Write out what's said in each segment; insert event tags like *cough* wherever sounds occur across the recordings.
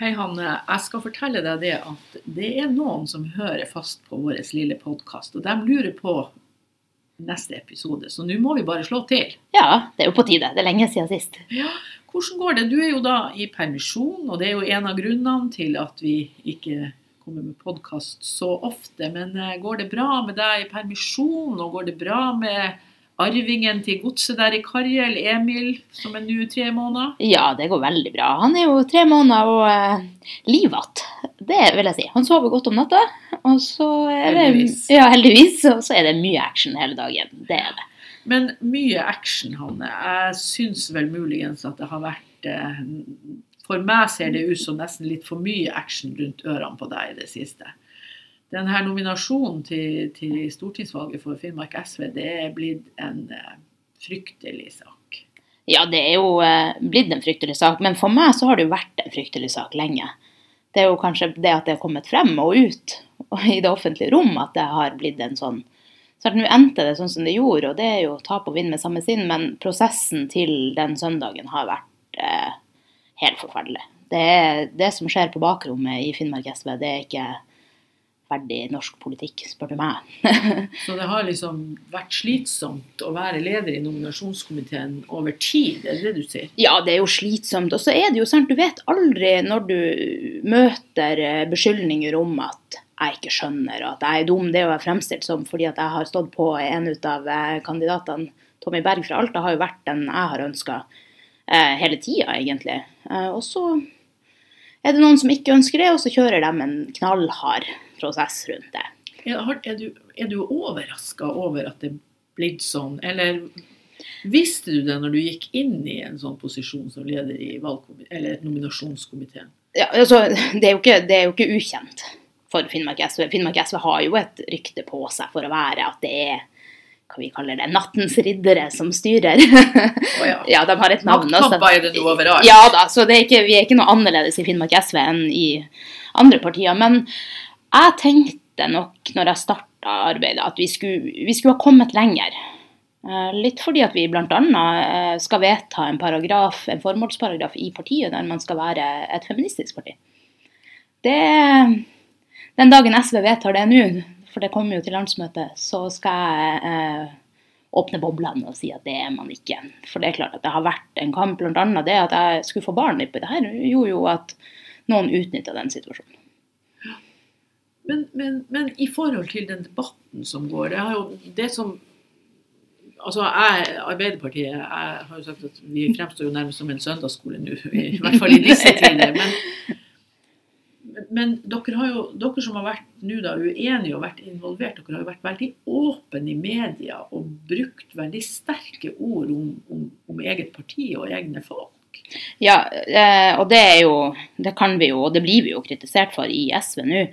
Hei, Hanne. Jeg skal fortelle deg det at det er noen som hører fast på vår lille podkast, og de lurer på neste episode, så nå må vi bare slå til. Ja, det er jo på tide. Det er lenge siden sist. Ja, hvordan går det? Du er jo da i permisjon, og det er jo en av grunnene til at vi ikke kommer med podkast så ofte. Men eh, går det bra med deg i permisjon, og går det bra med arvingen til godset der i Karjel, Emil, som er nå tre måneder? Ja, det går veldig bra. Han er jo tre måneder og eh, liv igjen. Det vil jeg si. Han sover godt om natta. Og så er det, Heldigvis. Ja, heldigvis. Og så er det mye action hele dagen. Det er det. Men mye action, Hanne. Jeg syns vel muligens at det har vært eh, For meg ser det ut som nesten litt for mye action rundt ørene på deg i det siste. Denne nominasjonen til, til stortingsvalget for Finnmark SV, det er blitt en eh, fryktelig sak. Ja, det er jo eh, blitt en fryktelig sak. Men for meg så har det jo vært en fryktelig sak lenge. Det er jo kanskje det at det har kommet frem og ut og *laughs* i det offentlige rom at det har blitt en sånn at Nå endte det sånn som det gjorde, og det er jo tap og vinn med samme sinn, men prosessen til den søndagen har vært eh, helt forferdelig. Det, det som skjer på bakrommet i Finnmark SV, det er ikke verdig norsk politikk, spør du meg. *laughs* Så det har liksom vært slitsomt å være leder i nominasjonskomiteen over tid, er det det du sier? Ja, det er jo slitsomt. Og så er det jo sant, du vet aldri når du møter eh, beskyldninger om at jeg ikke skjønner, og at jeg er dum. Det er jo jeg fremstilt som fordi at jeg har stått på en ut av eh, kandidatene. Tommy Berg fra Alta har jo vært den jeg har ønska eh, hele tida, egentlig. Eh, og så er det noen som ikke ønsker det, og så kjører de en knallhard prosess rundt det. Er, du, er du overraska over at det er blitt sånn, eller visste du det når du gikk inn i en sånn posisjon som leder i eller nominasjonskomiteen? Ja, altså, det, er jo ikke, det er jo ikke ukjent for Finnmark SV. Finnmark SV har jo et rykte på seg for å være at det er hva vi kaller det, nattens riddere som styrer. *laughs* Oh, ja. ja, de har et navn. Maktkamper er det nå overalt. Ja da, så det er ikke, vi er ikke noe annerledes i Finnmark SV enn i andre partier. Men jeg tenkte nok når jeg starta arbeidet, at vi skulle, vi skulle ha kommet lenger. Eh, Litt fordi at vi bl.a. skal vedta en en formålsparagraf i partiet der man skal være et feministisk parti. Det, den dagen SV vedtar det nå, for det kommer jo til landsmøtet, så skal jeg eh, åpne boblene og si at det er man ikke. For det er klart at det har vært en kamp, bl.a. det at jeg skulle få barn det her, gjorde jo at noen utnytta den situasjonen. Men, men, men i forhold til den debatten som går, det har jo det som Altså, jeg, Arbeiderpartiet jeg har jo sagt at vi fremstår jo nærmest som en søndagsskole nå, i *laughs* hvert fall i disse tider. Men, men dere, har jo, dere som har vært nå da uenige og vært involvert, dere har jo vært veldig åpne i media og brukt veldig sterke ord om, om, om eget parti og egne folk. Ja, eh, og det er jo Det kan vi jo, og det blir vi jo kritisert for i SV nå.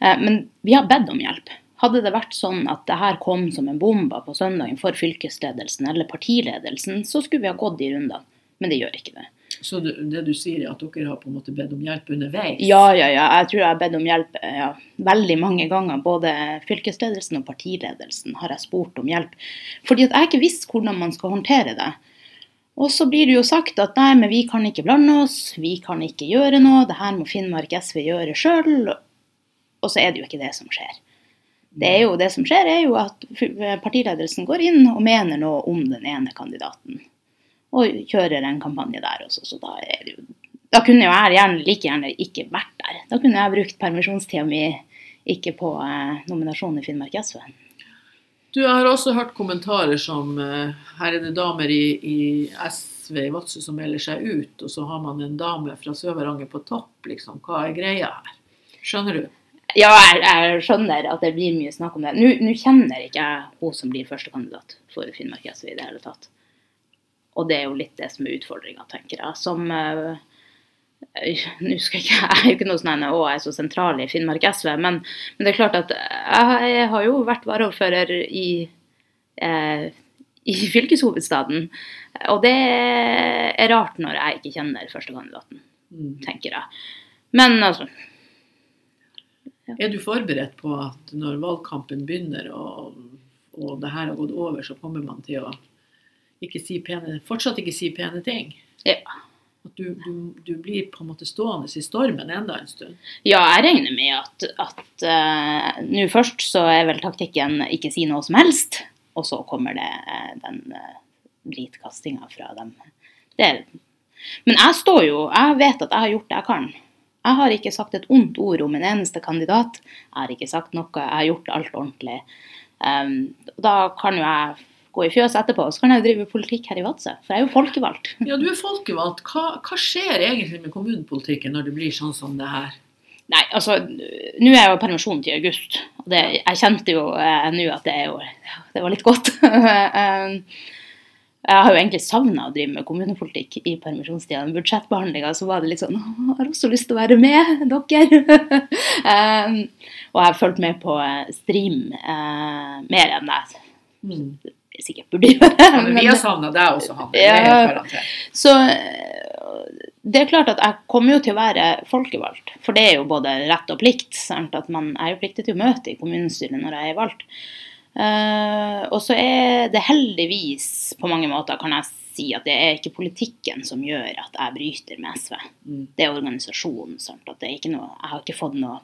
Eh, men vi har bedt om hjelp. Hadde det vært sånn at det her kom som en bombe på søndagen for fylkesledelsen eller partiledelsen, så skulle vi ha gått de rundene. Men det gjør ikke det. Så det, du sier er at dere har på en måte bedt om hjelp underveis? Ja, ja, ja. Jeg tror jeg har bedt om hjelp eh, ja, veldig mange ganger. Både fylkesledelsen og partiledelsen har jeg spurt om hjelp. Fordi at jeg ikke visste hvordan man skal håndtere det. Og så blir det jo sagt at nei, men vi kan ikke blande oss, vi kan ikke gjøre noe, det her må Finnmark SV gjøre sjøl. Og så er det jo ikke det som skjer. Det, er jo, det som skjer, er jo at partiledelsen går inn og mener noe om den ene kandidaten. Og kjører en kampanje der også, så da er det jo Da kunne jo jeg gjerne, like gjerne ikke vært der. Da kunne jeg brukt permisjonstida mi ikke på eh, nominasjon i Finnmark SV. Du, har også hørt kommentarer som eh, her er det damer i, i SV i Vadsø som melder seg ut, og så har man en dame fra Sør-Varanger på topp. liksom. Hva er greia her? Skjønner du? Ja, jeg, jeg skjønner at det blir mye snakk om det. Nå, nå kjenner ikke jeg hun som blir førstekandidat for Finnmark SV i det hele tatt. Og det er jo litt det som er utfordringa, tenker jeg. Som eh, Nå skal ikke jeg *laughs* er jo ikke noe sånn å, jeg er så sentral i Finnmark SV, men, men det er klart at jeg, jeg har jo vært varaordfører i, eh, i fylkeshovedstaden. Og det er rart når jeg ikke kjenner førstekandidaten, Mm. tenker jeg. Men altså Er du forberedt på at når valgkampen begynner og, og det her har gått over, så kommer man til å ikke si pene, fortsatt ikke si pene ting? Ja. At du, du, du blir på en måte stående i stormen enda en stund. Ja, jeg regner med at, at uh, nå først så er vel taktikken ikke si noe som helst, og så kommer det uh, den uh, dritkastinga fra dem. Det, men jeg står jo Jeg vet at jeg har gjort det jeg kan. Jeg har ikke sagt et ondt ord om en eneste kandidat. Jeg har ikke sagt noe. Jeg har gjort alt ordentlig. Um, da kan jo jeg gå i fjøs etterpå, så kan jeg drive politikk her i Vadsø. For jeg er jo folkevalgt. *laughs* Ja, du er folkevalgt. Hva, hva skjer egentlig med kommunepolitikken når det blir sånn som det her? Nei, altså, nå er jeg jo permisjon til august. Og det, jeg kjente jo eh, nå at det, er jo, det var litt godt. *laughs* jeg har jo egentlig savna å drive med kommunepolitikk i permisjonstida. Med budsjettbehandlinga så var det litt sånn *laughs* Jeg har også lyst til å være med, *laughs* dere. *laughs* um, og jeg har fulgt med på eh, stream uh, mer enn jeg mm. sikkert burde gjøre. Ja, men vi har savna deg også, Hanne. Ja, så eh, det er klart at jeg kommer jo til å være folkevalgt. For det er jo både rett og plikt. Sant? At man er jo pliktig til å møte i kommunestyret når jeg er valgt. Uh, og så er det heldigvis på mange måter kan jeg si at det er ikke politikken som gjør at jeg bryter med SV. Mm. Det er organisasjonen. Sant? At det er ikke noe, jeg har ikke fått noe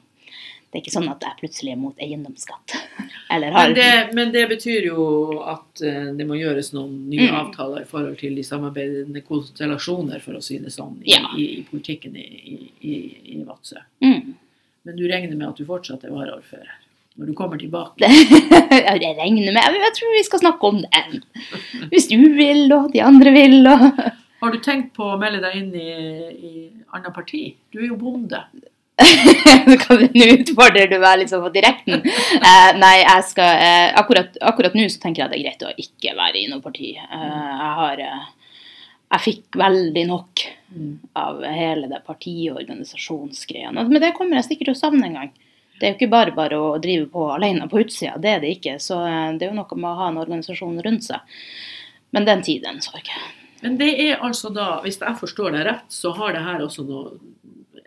Det er ikke sånn at jeg plutselig er mot eiendomsskatt. *laughs* men, det, men, det, betyr jo at uh, det må gjøres noen nye mm. avtaler i forhold til de samarbeidende konstellasjoner, for å si det sånn, i, ja. i, i politikken i, i, i Vadsø. Mm. Men du regner med at du fortsatt er varaordfører? Når du kommer tilbake? *laughs* jeg regner med Jeg tror vi skal snakke om det. Hvis du vil, og de andre vil. Og... Har du tenkt på å melde deg inn i, i annet parti? Du er jo bonde. *laughs* Nå utfordrer du meg sånn på direkten. Eh, nei, jeg skal eh, akkurat, akkurat, nå så tenker jeg det er greit å ikke være i noe parti. Eh, jeg har eh, Jeg fikk veldig nok mm. av hele det partiorganisasjonsgreiene. Men det kommer jeg sikkert til å savne en gang. Det er jo ikke bare bare å drive på alene på utsida, det er det ikke. Så eh, det er jo noe med å ha en organisasjon rundt seg. Men den tid, den sorg. Men det er altså da, hvis jeg forstår deg rett, så har det her også noe,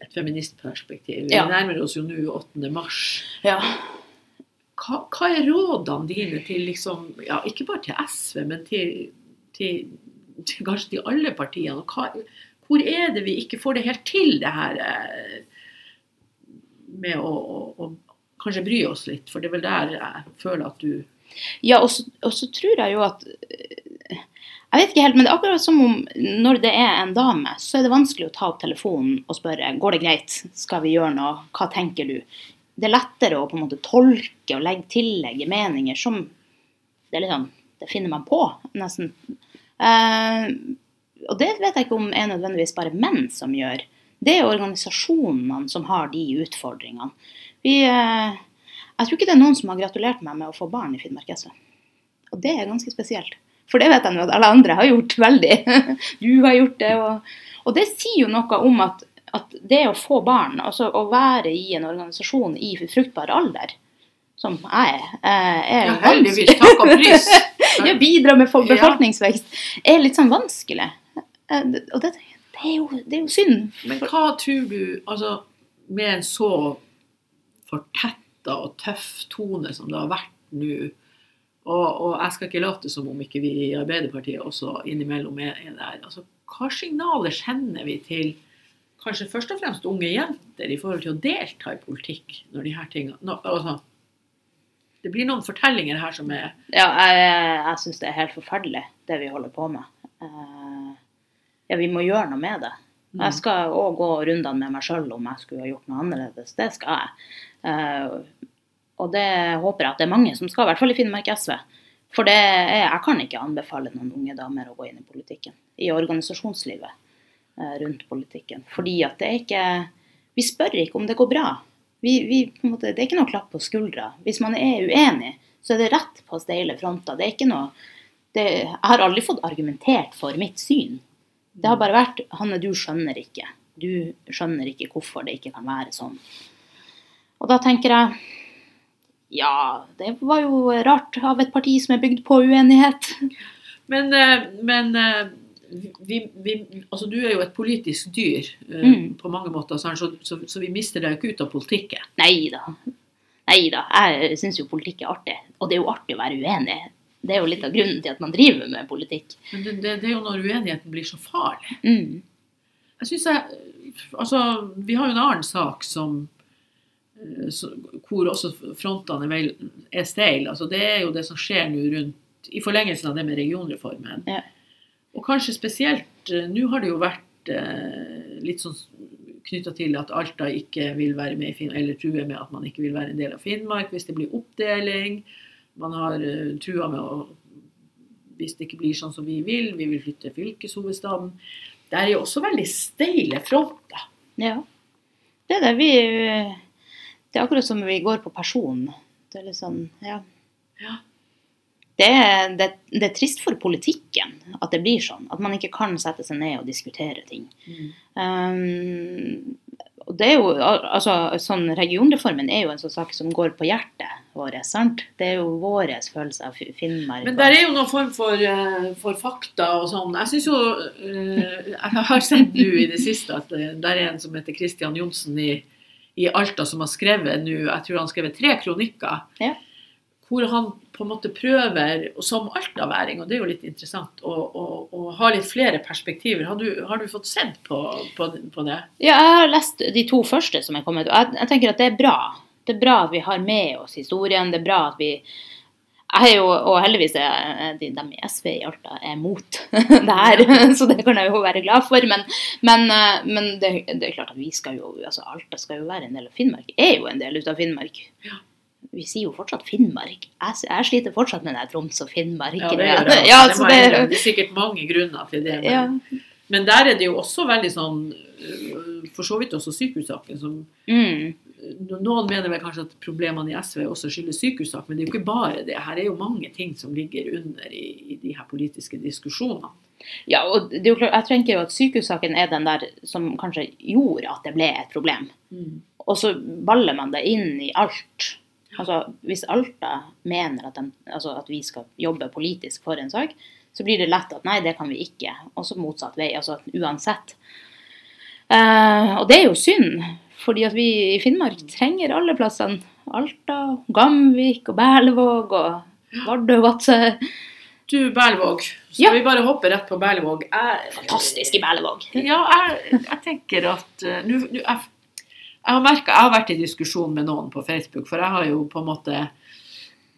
et feministperspektiv. Vi ja. nærmer oss jo nå 8. mars. Ja. Hva, hva, er rådene dine til liksom, ja, ikke bare til SV, men til, til, til kanskje til alle partiene? Hva, hvor er det vi ikke får det helt til, det her? Eh, med å, å, å, kanskje bry oss litt, for det er vel der jeg føler at du Ja, og så tror jeg jo at jeg vet ikke helt, men det er akkurat som om når det er en dame, så er det vanskelig å ta opp telefonen og spørre går det greit, skal vi gjøre noe, hva tenker du? Det er lettere å på en måte tolke og legge tillegge meninger som Det er litt sånn, det finner man på, nesten. Eh, og det vet jeg ikke om er nødvendigvis bare menn som gjør. Det er organisasjonene som har de utfordringene. Vi, eh, jeg tror ikke det er noen som har gratulert meg med å få barn i Finnmark SV. Og det er ganske spesielt. For det vet jeg nå at alle andre har gjort veldig. *laughs* Du har gjort det. Og, og det sier jo noe om at, at, det å få barn, altså å være i en organisasjon i fruktbar alder, som jeg er, eh, er ja, heldigvis, takk og pris. *laughs* ja, bidra med befolkningsvekst, er litt sånn vanskelig. Eh, og det det er jo, det er jo synd. Men hva tror du, altså med en så fortetta og tøff tone som det har vært nå, og, og, jeg skal ikke late som om ikke vi i Arbeiderpartiet også innimellom er, er der. altså Hva signaler sender vi til kanskje først og fremst unge jenter i forhold til å delta i politikk når de her tingene no, altså, Det blir noen fortellinger her som er Ja, jeg, jeg syns det er helt forferdelig, det vi holder på med. Uh, ja, vi må gjøre noe med det. Mm. Jeg skal òg gå rundene med meg sjøl om jeg skulle ha gjort noe annerledes. Det skal jeg. Uh, og det håper jeg at det er mange som skal, i hvert fall i Finnmark SV. For det er, jeg kan ikke anbefale noen unge damer å gå inn i politikken. I organisasjonslivet uh, rundt politikken. Fordi at det er ikke Vi spør ikke om det går bra. Vi, vi, måte, det er ikke noe klapp på skuldra. Hvis man er uenig, så er det rett på steile fronter. Det er ikke noe det, Jeg har aldri fått argumentert for mitt syn. Det har bare vært 'Hanne, du skjønner ikke'. Du skjønner ikke hvorfor det ikke kan være sånn. Og da tenker jeg ja, det var jo rart av et parti som er bygd på uenighet. Men, eh, men eh, vi, vi, altså du er jo et politisk dyr eh, mm. på mange måter, så, så, så, vi mister deg jo ikke ut av politikken. Nei da. Nei da. Jeg syns jo politikk er artig. Og det er jo artig å være uenig. Det er jo litt av grunnen til at man driver med politikk. Men det, det, det er jo når uenigheten blir så farlig. Mm. Jeg syns jeg Altså, vi har jo en annen sak som eh, så- hvor også frontene er, vel, er steil. Altså, det er jo det som skjer nå rundt I forlengelsen av det med regionreformen. Ja. Og kanskje spesielt eh, Nå har det jo vært eh, litt sånn knytta til at Alta ikke vil være med i Finnmark, eller truer med at man ikke vil være en del av Finnmark hvis det blir oppdeling. Man har uh, trua med å Hvis det ikke blir sånn som vi vil, vi vil flytte fylkeshovedstaden. Det er jo også veldig steile fronter. Ja. Det er det. Vi Det er akkurat som vi går på person. Det er litt sånn, ja. Ja. Det det, det er trist for politikken at det blir sånn. At man ikke kan sette seg ned og diskutere ting. Um, og det er jo, altså, sånn, Regionreformen er jo en sånn sak som går på hjertet vårt. sant? Det er jo vår følelse av Finnmark. Men der er jo noen form for, eh, for fakta og sånn. Jeg syns jo eh, Jeg har sett nå i det siste at eh, der er en som heter Christian Johnsen i, i Alta, som har skrevet nå Jeg tror han har skrevet tre kronikker. Ja. Hvor han på en måte prøver, som altaværing, og det er jo litt interessant, å, å, å ha litt flere perspektiver. Har du, har du fått sett på, på, på det? Ja, jeg har lest de to første som er kommet, og jeg, jeg tenker at det er bra. Det er bra at vi har med oss historien. Det er bra at vi jeg er jo, Og heldigvis er de, de i SV i Alta er mot *laughs* det her, *laughs* så det kan jeg jo være glad for. Men, men, eh, men det, det er klart at vi skal jo altså Alta skal jo være en del av Finnmark. Er jo en del ut av Finnmark. Ja. Vi sier jo fortsatt Finnmark. Jeg, jeg sliter fortsatt med det Troms og Finnmark. Ja, det, gjør jeg. *laughs* Ja, det, så må jeg det, det er sikkert mange grunner til det. Men, ja. men der er det jo også veldig sånn øh, For så vidt også sykehussaken, som Mm. Noen mener vel kanskje at problemene i SV også skyldes sykehussak, men det er jo ikke bare det. Her er jo mange ting som ligger under i, i de her politiske diskusjonene. Ja, og det er jo klart, jeg tenker jo at sykehussaken er den der som kanskje gjorde at det ble et problem. Og så baller man det inn i alt. Altså, Hvis Alta mener at, den, altså at vi skal jobbe politisk for en sak, så blir det lett at nei, det kan vi ikke. Og så motsatt vei. Altså uansett. Eh, og det er jo synd, fordi at vi i Finnmark trenger alle plassene. Alta, Gamvik og Berlevåg og Vardø og Vadsø. Du, Berlevåg. Skal Ja. vi bare hoppe rett på Berlevåg? Jeg, Fantastisk i Berlevåg. Ja, jeg, jeg tenker at uh, nå- nå- jeg, jeg har merket, jeg har vært i diskusjon med noen på Facebook, for jeg har jo på en måte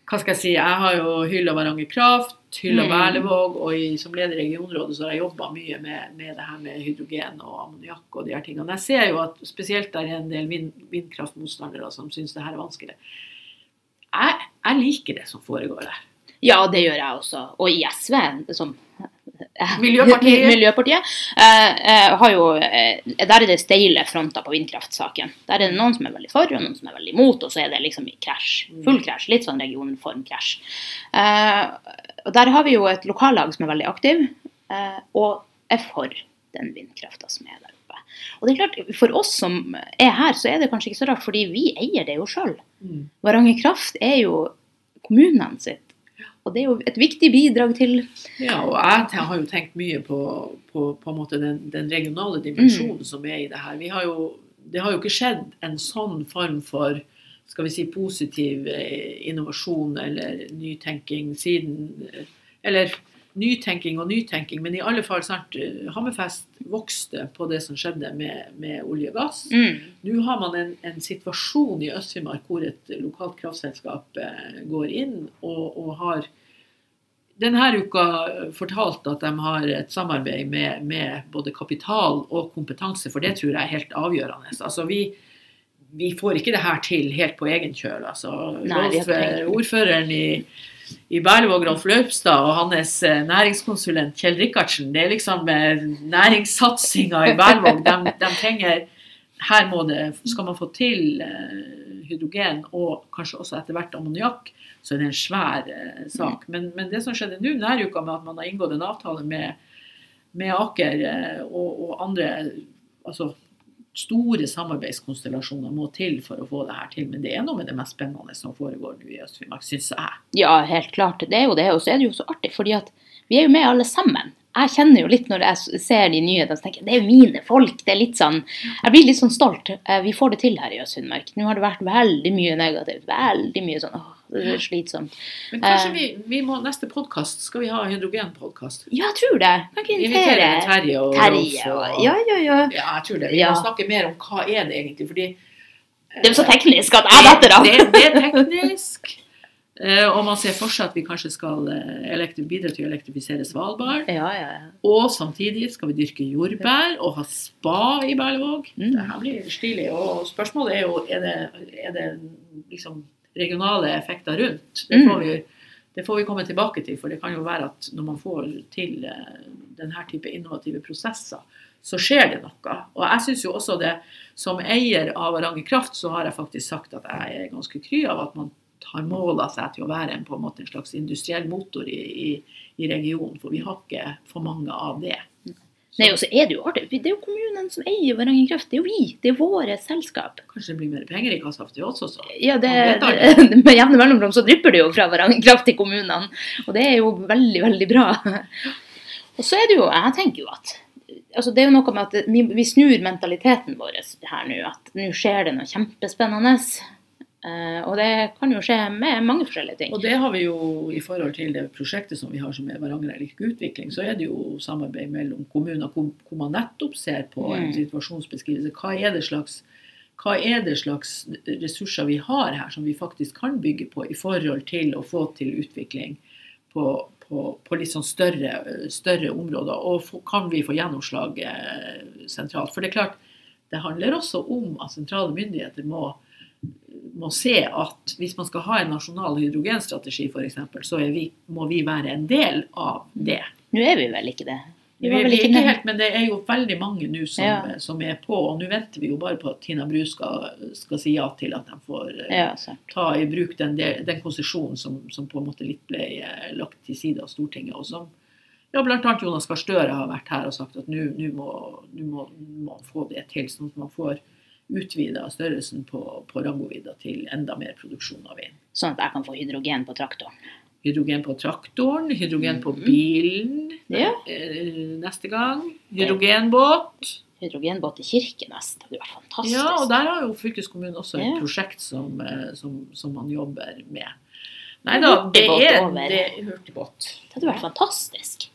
Hva skal jeg si? Jeg har jo hylla Varanger Kraft, hylla Mm. Berlevåg, og i, som leder i regionrådet så har jeg jobba mye med, med det her med hydrogen og ammoniakk og de her tingene. Jeg ser jo at spesielt der er en del vind, vindkraftmotstandere som syns det her er vanskelig. Jeg, jeg liker det som foregår der. Ja, det gjør jeg også. Og i SV, som Miljøpartiet. Miljøpartiet eh, eh, har jo, eh, Der er det steile fronter på vindkraftsaken. Der er det noen som er veldig for, og noen som er veldig imot, og så er det liksom krasj. Full krasj. Litt sånn regionformkrasj. Eh, og der har vi jo et lokallag som er veldig aktiv, eh, og er for den vindkrafta som er der oppe. Og det er klart, For oss som er her, så er det kanskje ikke så rart, fordi vi eier det jo sjøl. Mm. Varanger Kraft er jo kommunene sitt. Og det er jo et viktig bidrag til Ja, og jeg har jo tenkt mye på, på, på den, den regionale dimensjonen som er i det her. Vi har jo, det har jo ikke skjedd en sånn form for skal vi si, positiv eh, innovasjon eller nytenking siden eh, Eller nytenking og nytenking, men i alle fall snart eh, Hammerfest vokste på det som skjedde med, med olje og gass. mm, Nå har man en, en situasjon i Øst-Finnmark hvor et lokalt kraftselskap eh, går inn og, og har denne uka fortalt at de har et samarbeid med, med både kapital og kompetanse, for det tror jeg er helt avgjørende. Altså vi, vi får ikke det her til helt på egen kjøl. Altså, Nei, Rolf, ordføreren i, i Berlevåg, Rolf Løpstad, og hans eh, næringskonsulent Kjell Rikardsen, det er liksom eh, næringssatsinga i Berlevåg. De, de trenger her må det, Skal man få til eh, hydrogen og kanskje også etter hvert ammoniakk, så er det en svær sak. Men, men det som skjedde nå denne uka med at man har inngått en avtale med, med Aker og, og andre altså Store samarbeidskonstellasjoner må til for å få det her til. Men det er noe med det mest spennende som foregår nå i Øst-Finnmark, syns jeg. Ja, helt klart. Det er jo det. Og så er det jo så artig, fordi at vi er jo med alle sammen. Jeg kjenner jo litt når jeg ser de nyhetene, så tenker jeg det er jo mine folk. Det er litt sånn, Jeg blir litt sånn stolt. Eh, Vi får det til her i Øst-Finnmark. Nå har det vært veldig mye negativt. Veldig mye sånn åh, Er slitsomt. Men kanskje Eh. vi, vi må neste podkast skal vi ha hydrogenpodkast. Ja, jeg tror det. Kan ikke Invitere Terje og Terje. Og- Og, Ja, ja, ja. ja, jeg tror det. Vi Ja. må snakke mer om hva er det egentlig, fordi Det er så teknisk at jeg detter av. Det, det er teknisk. eh, Og man ser for seg at vi kanskje skal eh, bidra til å elektrifisere Svalbard. Ja, ja, ja. Og samtidig skal vi dyrke jordbær og ha spa i Berlevåg. Mm. Det her blir stilig. Og spørsmålet er jo er det, er det liksom regionale effekter rundt. Det får, Mm. vi, det får vi komme tilbake til. For det kan jo være at når man får til eh, denne type innovative prosesser, så skjer det noe. Og jeg syns jo også det, som eier av Varanger Kraft, så har jeg faktisk sagt at jeg er ganske kry av at man tar mål av seg til å være en, på en, en slags industriell motor i, i, i regionen. For vi har ikke for mange av det. Nei, og så er det jo artig. Det er jo kommunen som eier Varanger Kraft. Det er jo vi. Det er våre selskap. Kanskje det blir mer penger i kassa til oss også. Ja, det, det, *laughs* Med jevne mellomrom så drypper det jo fra Varanger Kraft til kommunene. Og det er jo veldig, veldig bra. *laughs* Og så er det jo Jeg tenker jo at altså Det er jo noe med at vi, vi snur mentaliteten vår her nå. At nå skjer det noe kjempespennende. Eh, og det kan jo skje med mange forskjellige ting. Og det har vi jo i forhold til det prosjektet som vi har som er Varanger lik Utvikling, så er det jo samarbeid mellom kommuner hvor man nettopp ser på en Mm. situasjonsbeskrivelse. Hva er det slags hva er det slags ressurser vi har her som vi faktisk kan bygge på i forhold til å få til utvikling på, på, på litt sånn større, større områder? Og for, kan vi få gjennomslag eh, sentralt? For det er klart, det handler også om at sentrale myndigheter må må se at hvis man skal ha en nasjonal hydrogenstrategi f.eks., så vi, må vi være en del av det. Nå er vi vel ikke det. Vi vi, er vel ikke med. helt, men det er jo veldig mange nå som, Ja. som er på. Og nå venter vi jo bare på at Tina Bru skal, skal si ja til at de får eh, Ja, ta i bruk den, den konsesjonen som, som på en måte litt ble eh, lagt til side av Stortinget. Og som ja, bl.a. Jonas Gahr Støre har vært her og sagt at nå nå må, nå må, må man få det til, sånn at man får utvida størrelsen på, på Rangovidda til enda mer produksjon av vin. Sånn at jeg kan få hydrogen på traktoren. Hydrogen på traktoren, hydrogen på Mhm. bilen Ja. eh, neste gang. Hydrogenbåt. Hydrogenbåt i Kirkenes. Det hadde vært fantastisk. Ja, og der har jo fylkeskommunen også et Ja. prosjekt som, eh, som, som man jobber med. Nei da, det er hurtigbåt. Det hadde vært fantastisk.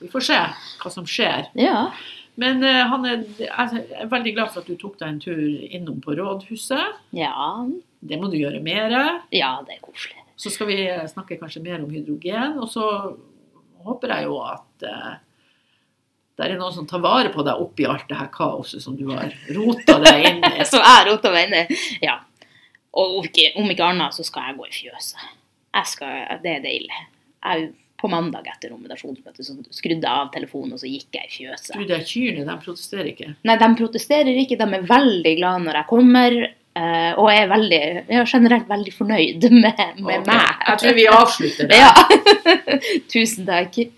Vi får se hva som skjer. Ja. Men eh, han er, jeg er veldig glad for at du tok deg en tur innom på rådhuset. Ja. Det må du gjøre mer. av. Ja, det er koselig. Så skal vi snakke kanskje mer om hydrogen. Og så håper jeg jo at eh, det er noen som tar vare på deg oppi alt det her kaoset som du har rota deg inn i. *laughs* som jeg rota meg inn i Ja. Og om ikke, om ikke annet, så skal jeg gå i fjøset. Jeg skal, det er deilig. Jeg, på mandag etter nominasjonsmøtet så skrudde jeg av telefonen, og så gikk jeg i fjøset. Du, er kyrne, de protesterer ikke. Nei, de protesterer ikke. De er veldig glad når jeg kommer. eh, og er, veldig, er generelt veldig fornøyd med, med okay. meg. Jeg tror vi avslutter der. Ja. *laughs* Tusen takk.